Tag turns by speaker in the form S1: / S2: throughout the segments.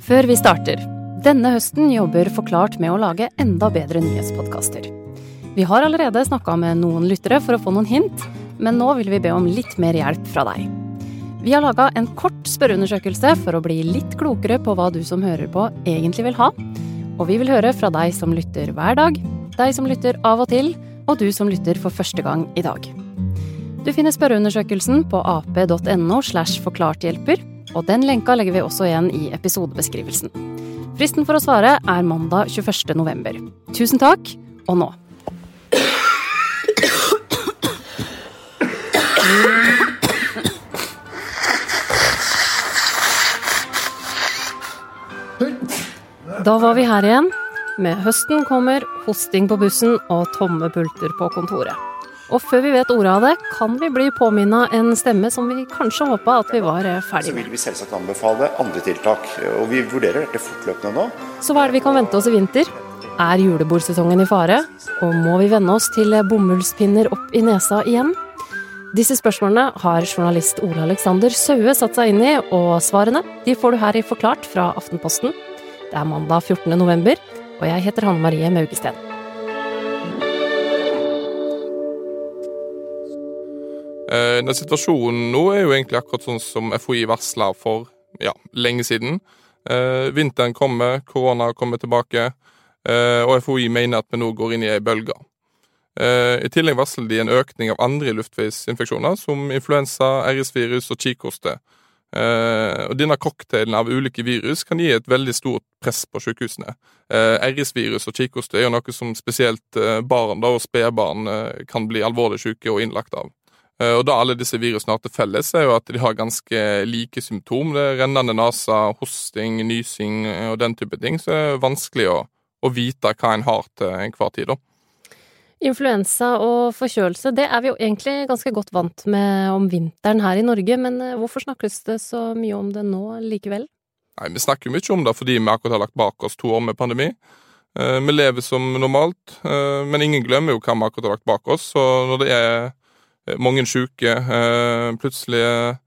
S1: Før vi starter. Denne høsten jobber Forklart med å lage enda bedre nyhetspodkaster. Vi har allerede snakka med noen lyttere for å få noen hint, men nå vil vi be om litt mer hjelp fra deg. Vi har laga en kort spørreundersøkelse for å bli litt klokere på hva du som hører på egentlig vil ha. Og vi vil høre fra deg som lytter hver dag, deg som lytter av og til, og du som lytter for første gang i dag. Du finner spørreundersøkelsen på ap.no slash forklarthjelper, og den lenka legger vi også igjen i episodebeskrivelsen. Fristen for å svare er mandag 21. november. Tusen takk, og nå. Da var vi her igjen. Med høsten kommer hosting på bussen og tomme pulter på kontoret. Og før vi vet ordet av det, kan vi bli påminna en stemme som vi kanskje håpa at vi var ferdig med.
S2: Så vil vi selvsagt anbefale andre tiltak, og vi vurderer dette fortløpende nå.
S1: Så hva er det vi kan vente oss i vinter? Er julebordsesongen i fare? Og må vi venne oss til bomullspinner opp i nesa igjen? Disse spørsmålene har journalist Ole Alexander Saue satt seg inn i, og svarene de får du her i Forklart fra Aftenposten. Det er mandag 14. november, og jeg heter Hanne Marie Maugesten.
S3: Den situasjonen nå er jo egentlig akkurat sånn som FHI varsla for ja, lenge siden. Eh, vinteren kommer, korona kommer tilbake, eh, og FHI mener at vi nå går inn i ei bølge. Eh, I tillegg varsler de en økning av andre luftveisinfeksjoner, som influensa, RS-virus og kikhoste. Eh, og denne cocktailen av ulike virus kan gi et veldig stort press på sykehusene. Eh, RS-virus og kikhoste er jo noe som spesielt eh, barn da, og spedbarn eh, kan bli alvorlig syke og innlagt av. Eh, Og da alle disse virusene har til felles, er jo at de har ganske like symptom. Det er rennende nese, hosting, nysing eh, og den type ting. Så det er vanskelig å, å vite hva en har til enhver tid, da.
S1: Influensa og forkjølelse, det er vi jo egentlig ganske godt vant med om vinteren her i Norge, men eh, hvorfor snakkes det så mye om det nå likevel?
S3: Nei, Vi snakker jo mye om det fordi vi akkurat har lagt bak oss to år med pandemi. Vi lever som normalt, men ingen glemmer jo hva vi akkurat har lagt bak oss. Så når det er mange syke, eh, plutselig er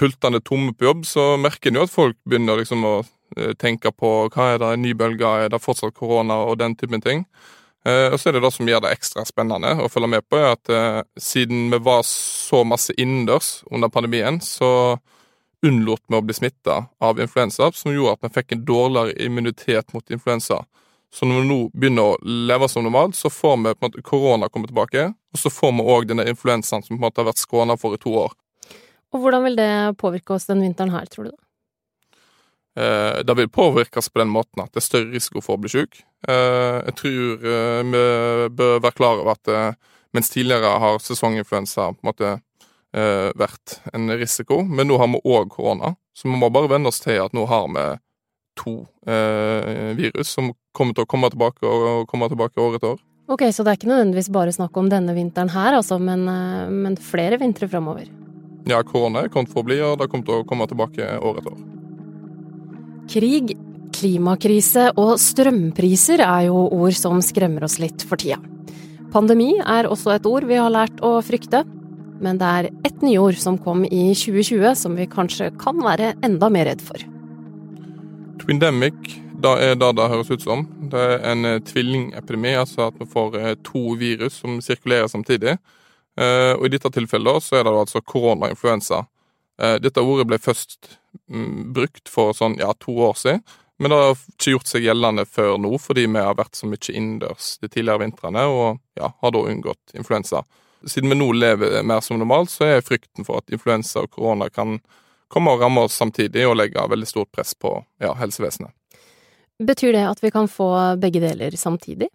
S3: pultene tomme på jobb, så merker en jo at folk begynner liksom å eh, tenke på hva er det, en ny bølge, er det fortsatt korona og den typen ting. Eh, Og så er det det som gjør det ekstra spennende å følge med på, er at eh, siden vi var så masse innendørs under pandemien, så unnlot vi å bli smitta av influensa, som gjorde at vi fikk en dårligere immunitet mot influensa. Så når vi nå begynner å leve som normalt, så får vi på en måte korona komme tilbake, og så får vi òg denne influensaen som på en måte har vært skåna for i to år.
S1: Og hvordan vil det påvirke oss den vinteren her, tror du?
S3: Eh, Det vil påvirkes på den måten at det er større risiko for å bli syk. Eh, Jeg tror eh, vi bør være klar over at eh, mens tidligere har sesonginfluensa på en måte eh, vært en risiko, men nå har vi òg korona. Så vi må bare venne oss til at nå har vi to eh, virus som kommer til å komme tilbake og komme tilbake år etter år.
S1: Ok, så det er ikke nødvendigvis bare snakk om denne vinteren her, altså, men, eh, men flere vintre framover.
S3: Ja, korona er kommet for å bli, og det kommer til å komme tilbake år etter år.
S1: Krig, klimakrise og strømpriser er jo ord som skremmer oss litt for tida. Pandemi er også et ord vi har lært å frykte, men det er ett nyord som kom i 2020 som vi kanskje kan være enda mer redd for.
S3: Twindemic, da er det det høres ut som. Det er en eh, tvillingepidemi, altså at vi får eh, to virus som sirkulerer samtidig. Eh, og i dette tilfellet så er det altså korona og influensa. Eh, dette ordet ble først mm, brukt for sånn ja, to år siden, men det har ikke gjort seg gjeldende før nå, fordi vi har vært så mye innendørs de tidligere vintrene, og ja, har da unngått influensa. Siden vi nå lever mer som normalt, så er frykten for at influensa og korona kan komme og ramme oss samtidig og legge veldig stort press på ja, helsevesenet.
S1: Betyr det at vi kan få begge deler samtidig?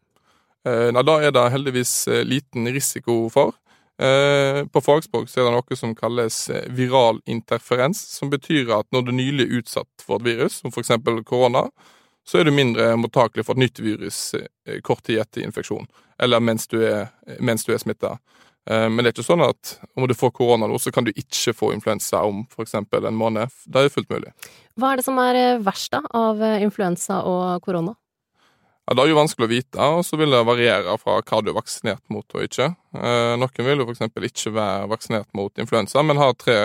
S3: Eh, Nei, da er det heldigvis eh, liten risiko for. Eh, På fagspråk så er det noe som kalles eh, viral interferens, som betyr at når du nylig er utsatt for et virus, som eksempel korona, så er du mindre mottakelig for et nytt virus kort tid etter infeksjon, eller mens du er, mens du er smitta. Men det er ikke sånn at om du får korona nå, så kan du ikke få influensa om eksempel en måned. Det er fullt mulig.
S1: Hva er det som er eh, verst da, av eh, influensa og korona?
S3: Ja, Det er jo vanskelig å vite, og så vil det variere fra hva du er vaksinert mot og ikke. Eh, noen vil jo f.eks. ikke være vaksinert mot influensa, men har tre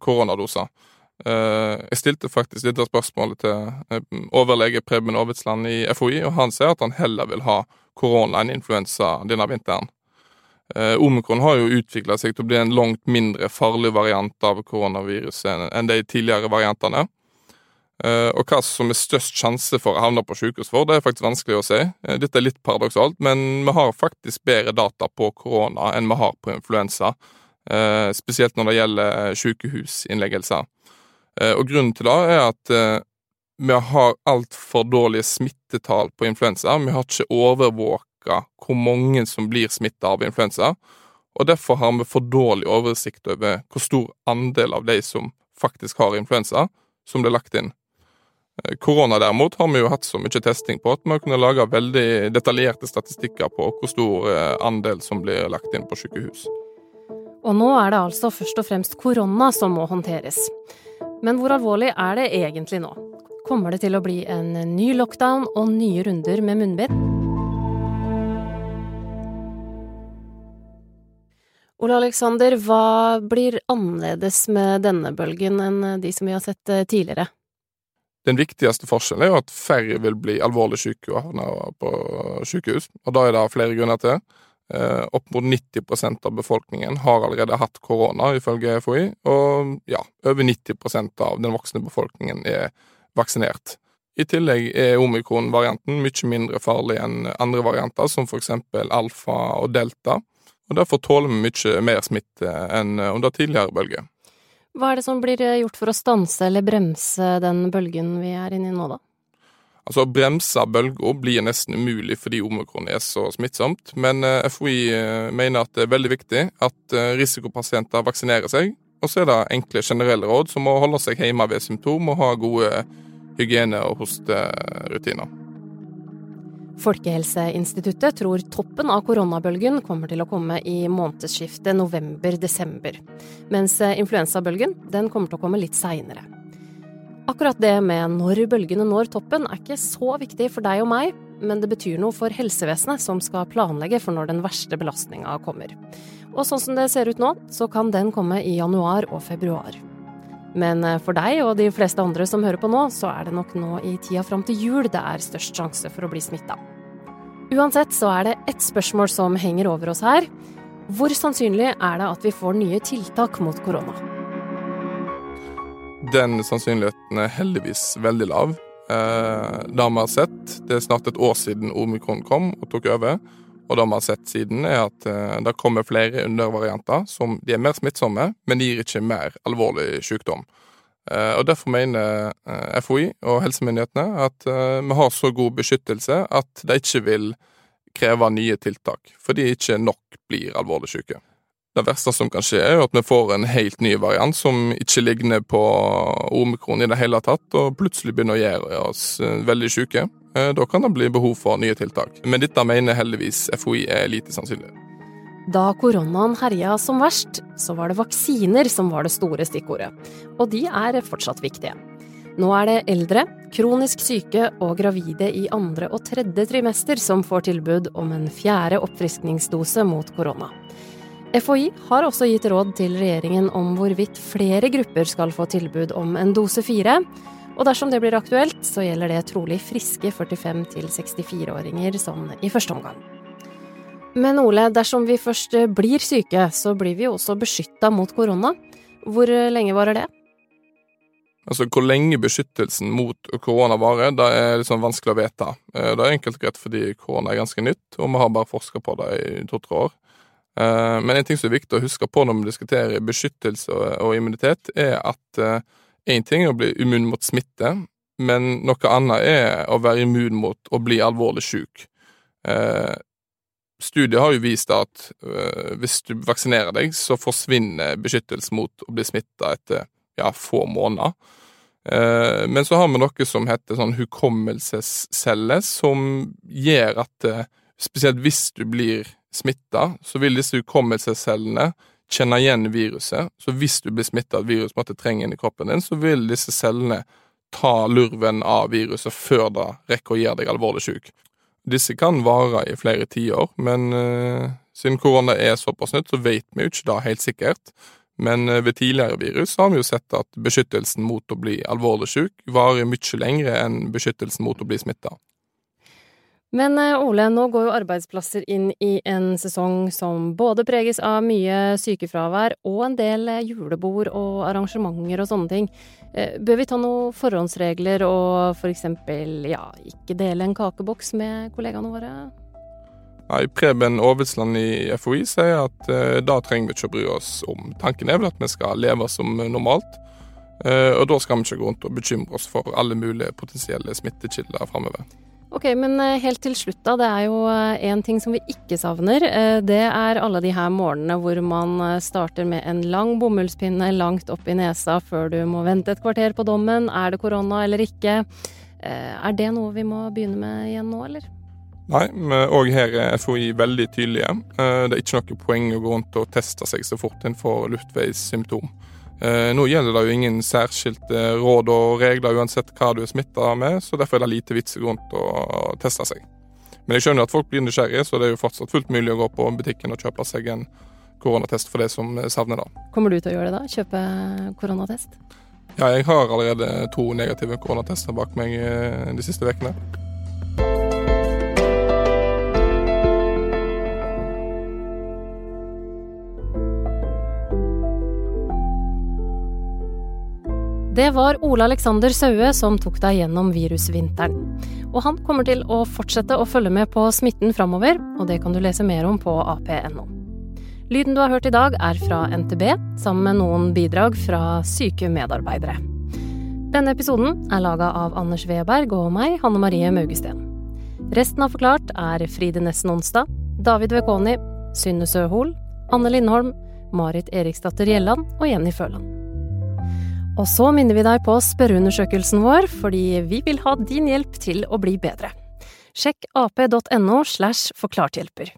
S3: koronadoser. Jeg stilte faktisk dette spørsmålet til overlege Preben Aavitsland i FHI, og han sier at han heller vil ha korona enn influensa denne vinteren. Omikron har jo utvikla seg til å bli en langt mindre farlig variant av koronaviruset enn de tidligere variantene. Eh, og hva som er størst sjanse for å havne på sykehus for, det er faktisk vanskelig å si. Eh, dette er litt paradoksalt, men vi har faktisk bedre data på korona enn vi har på influensa. Eh, spesielt når det gjelder sykehusinnleggelser. Og grunnen til det er at vi har altfor dårlige smittetall på influensa. Vi har ikke overvåka hvor mange som blir smitta av influensa. Og derfor har vi for dårlig oversikt over hvor stor andel av de som faktisk har influensa, som blir lagt inn. Korona derimot har vi jo hatt så mye testing på at vi har kunnet lage veldig detaljerte statistikker på hvor stor eh, andel som blir lagt inn på sykehus.
S1: Og nå er det altså først og fremst korona som må håndteres. Men hvor alvorlig er det egentlig nå? Kommer det til å bli en ny lockdown og nye runder med munnbind? Ole Aleksander, hva blir annerledes med denne bølgen enn de som vi har sett eh, tidligere?
S3: Den viktigste forskjellen er jo at færre vil bli alvorlig syke og havne på sykehus, og da er det flere grunner til. Eh, opp mot 90% av befolkningen har allerede hatt korona, ifølge FHI, og ja, over 90% av den voksne befolkningen er vaksinert. I tillegg er omikron-varianten mye mindre farlig enn andre varianter, som for eksempel alfa og delta, og derfor tåler vi mye mer smitte enn under tidligere bølger.
S1: Hva er det som blir eh, gjort for å stanse eller bremse den bølgen vi er inne i nå, da?
S3: Altså, Å bremse bølga blir nesten umulig fordi omikron er så smittsomt, men eh, FHI eh, mener at det er veldig viktig at risikopasienter vaksinerer seg. Og så er det enkle generelle råd som å holde seg hjemme ved symptom og ha gode hygiene- og hosterutiner.
S1: Folkehelseinstituttet tror toppen av koronabølgen kommer til å komme i månedsskiftet november-desember, mens influensabølgen den kommer til å komme litt seinere. Akkurat det med når bølgene når toppen er ikke så viktig for deg og meg, men det betyr noe for helsevesenet som skal planlegge for når den verste belastninga kommer. Og sånn som det ser ut nå, så kan den komme i januar og februar. Men eh, for deg og de fleste andre som hører på nå, så er det nok nå i tida fram til jul det er størst sjanse for å bli smitta. Uansett så er det ett spørsmål som henger over oss her. Hvor sannsynlig er det at vi får nye tiltak mot korona?
S3: Den sannsynligheten er heldigvis veldig lav. Det har vi sett, det er snart et år siden omikron kom og tok over. Og det vi har sett siden, er at eh, det kommer flere undervarianter som de er mer smittsomme, men de gir ikke mer alvorlig sykdom. Eh, og Derfor mener eh, FHI og helsemyndighetene at vi har så god beskyttelse at de ikke vil kreve nye tiltak, fordi ikke nok blir alvorlig syke. Det verste som kan skje, er at vi får en helt ny variant som ikke ligner på omikron i det hele tatt, og plutselig begynner å gjøre oss veldig syke. Eh, da kan det bli behov for nye tiltak. Men dette mener heldigvis FHI er lite sannsynlig.
S1: Da koronaen herja som verst, så var det vaksiner som var det store stikkordet. Og de er fortsatt viktige. Nå er det eldre, kronisk syke og gravide i andre og tredje trimester som får tilbud om en fjerde oppfriskningsdose mot korona. FHI har også gitt råd til regjeringen om hvorvidt flere grupper skal få tilbud om en dose fire, og dersom det blir aktuelt, så gjelder det trolig friske 45- 64-åringer sånn i første omgang. Men Ole, dersom vi først blir syke, så blir vi jo også beskytta mot korona. Hvor lenge varer det?
S3: Altså, Hvor lenge beskyttelsen mot korona varer, det er liksom vanskelig å vite. Eh, det er enkelt og greit fordi korona er ganske nytt, og vi har bare forska på det i to-tre år. Eh, men en ting som er viktig å huske på når vi diskuterer beskyttelse og immunitet, er at eh, Én ting er å bli immun mot smitte, men noe annet er å være immun mot å bli alvorlig syk. Eh, studier har jo vist at eh, hvis du vaksinerer deg, så forsvinner beskyttelse mot å bli smitta etter ja, få måneder. Eh, men så har vi noe som heter sånn hukommelsesceller, som gjør at eh, spesielt hvis du blir smitta, så vil disse hukommelsescellene kjenne igjen viruset. Så hvis du blir smitta av et virus måtte trenge inn i kroppen din, så vil disse cellene ta lurven av viruset før det rekker å gjøre deg alvorlig syk. Disse kan vare i flere tiår, men uh, siden korona er såpass nytt, så vet vi jo ikke det helt sikkert. Men uh, ved tidligere virus har vi jo sett at beskyttelsen mot å bli alvorlig syk varer mye lengre enn beskyttelsen mot å bli smitta.
S1: Men eh, Ole, nå går jo arbeidsplasser inn i en sesong som både preges av mye sykefravær og en del eh, julebord og arrangementer og sånne ting. Eh, bør vi ta noen forhåndsregler og for eksempel, ja, ikke dele en kakeboks med kollegaene våre?
S3: Nei, Preben Aavitsland i FHI sier at eh, da trenger vi ikke å bry oss om. Tanken er vel at vi skal leve som normalt. Eh, og da skal vi ikke gå rundt og bekymre oss for alle mulige potensielle smittekilder framover.
S1: Ok, men eh, helt til slutt da, det er jo én ting som vi ikke savner. Det er alle de her morgenene hvor man starter med en lang bomullspinne langt opp i nesa før du må vente et kvarter på dommen. Er det korona eller ikke? Er det noe vi må begynne med igjen nå, eller?
S3: Nei, òg her er FHI veldig tydelige. Det er ikke noe poeng å gå rundt og teste seg så fort en får luftveissymptom. Eh, nå gjelder det jo ingen særskilte råd og regler uansett hva du er smitta med, så derfor er det lite vits rundt å teste seg. Men jeg skjønner at folk blir nysgjerrige, så det er jo fortsatt fullt mulig å gå på butikken og kjøpe seg en koronatest for det som savner det.
S1: Kommer du til å gjøre det, da? Kjøpe koronatest?
S3: Ja, jeg har allerede to negative koronatester bak meg eh, de siste ukene.
S1: Det var Ole Alexander Saue som tok deg gjennom virusvinteren. Og han kommer til å fortsette å følge med på smitten framover, og det kan du lese mer om på ap.no. Lyden du har hørt i dag er fra NTB, sammen med noen bidrag fra syke medarbeidere. Denne episoden er laga av Anders Weberg og meg, Hanne Marie Maugesten. Resten av Forklart er Fride Nessen Onsdag, David Vekoni, Synne Søhol, Anne Lindholm, Marit Eriksdatter Gjelland og Jenny Føland. Og så minner vi deg på spørreundersøkelsen vår, fordi vi vil ha din hjelp til å bli bedre. Sjekk ap.no slash forklarthjelper.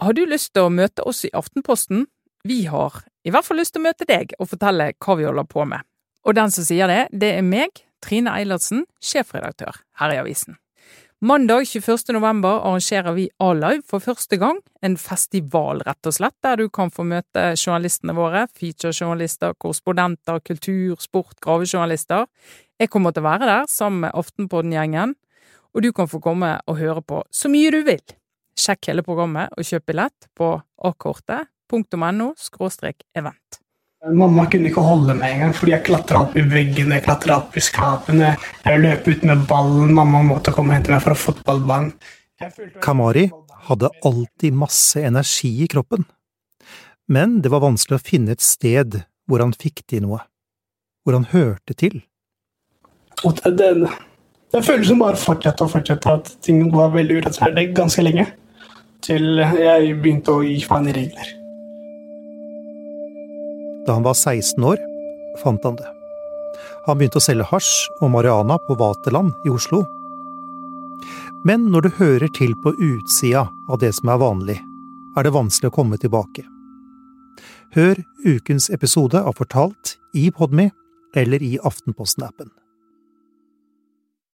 S4: Har du lyst til å møte oss i Aftenposten? Vi har i hvert fall lyst til å møte deg og fortelle hva vi holder på med. Og den som sier det, det er meg, Trine Eilertsen, sjefredaktør her i avisen. Mandag 21. november arrangerer vi A-Live for første gang. En festival, rett og slett, der du kan få møte journalistene våre. Featurejournalister, korrespondenter, kultur, sport, gravejournalister. Jeg kommer til å være der sammen med Aftenpodden-gjengen, og du kan få komme og høre på så mye du vil. Sjekk hele programmet og kjøp billett på akortet.no event.
S5: Mamma kunne ikke holde meg engang, fordi jeg klatra opp i veggene, jeg klatra opp i skapene. Jeg løp ut med ballen, mamma måtte komme og hente meg fra fotballbanen.
S6: Kamari hadde alltid masse energi i kroppen, men det var vanskelig å finne et sted hvor han fikk til noe, hvor han hørte til.
S5: Og det, det, det føles som bare fortsette og fortsette, at ting var veldig urettferdig ganske lenge. Til jeg begynte å gi faen i regler.
S6: Da han var 16 år, fant han det. Han begynte å selge hasj og marihuana på Vaterland i Oslo. Men når du hører til på utsida av det som er vanlig, er det vanskelig å komme tilbake. Hør ukens episode av Fortalt i Podme eller i Aftenposten-appen.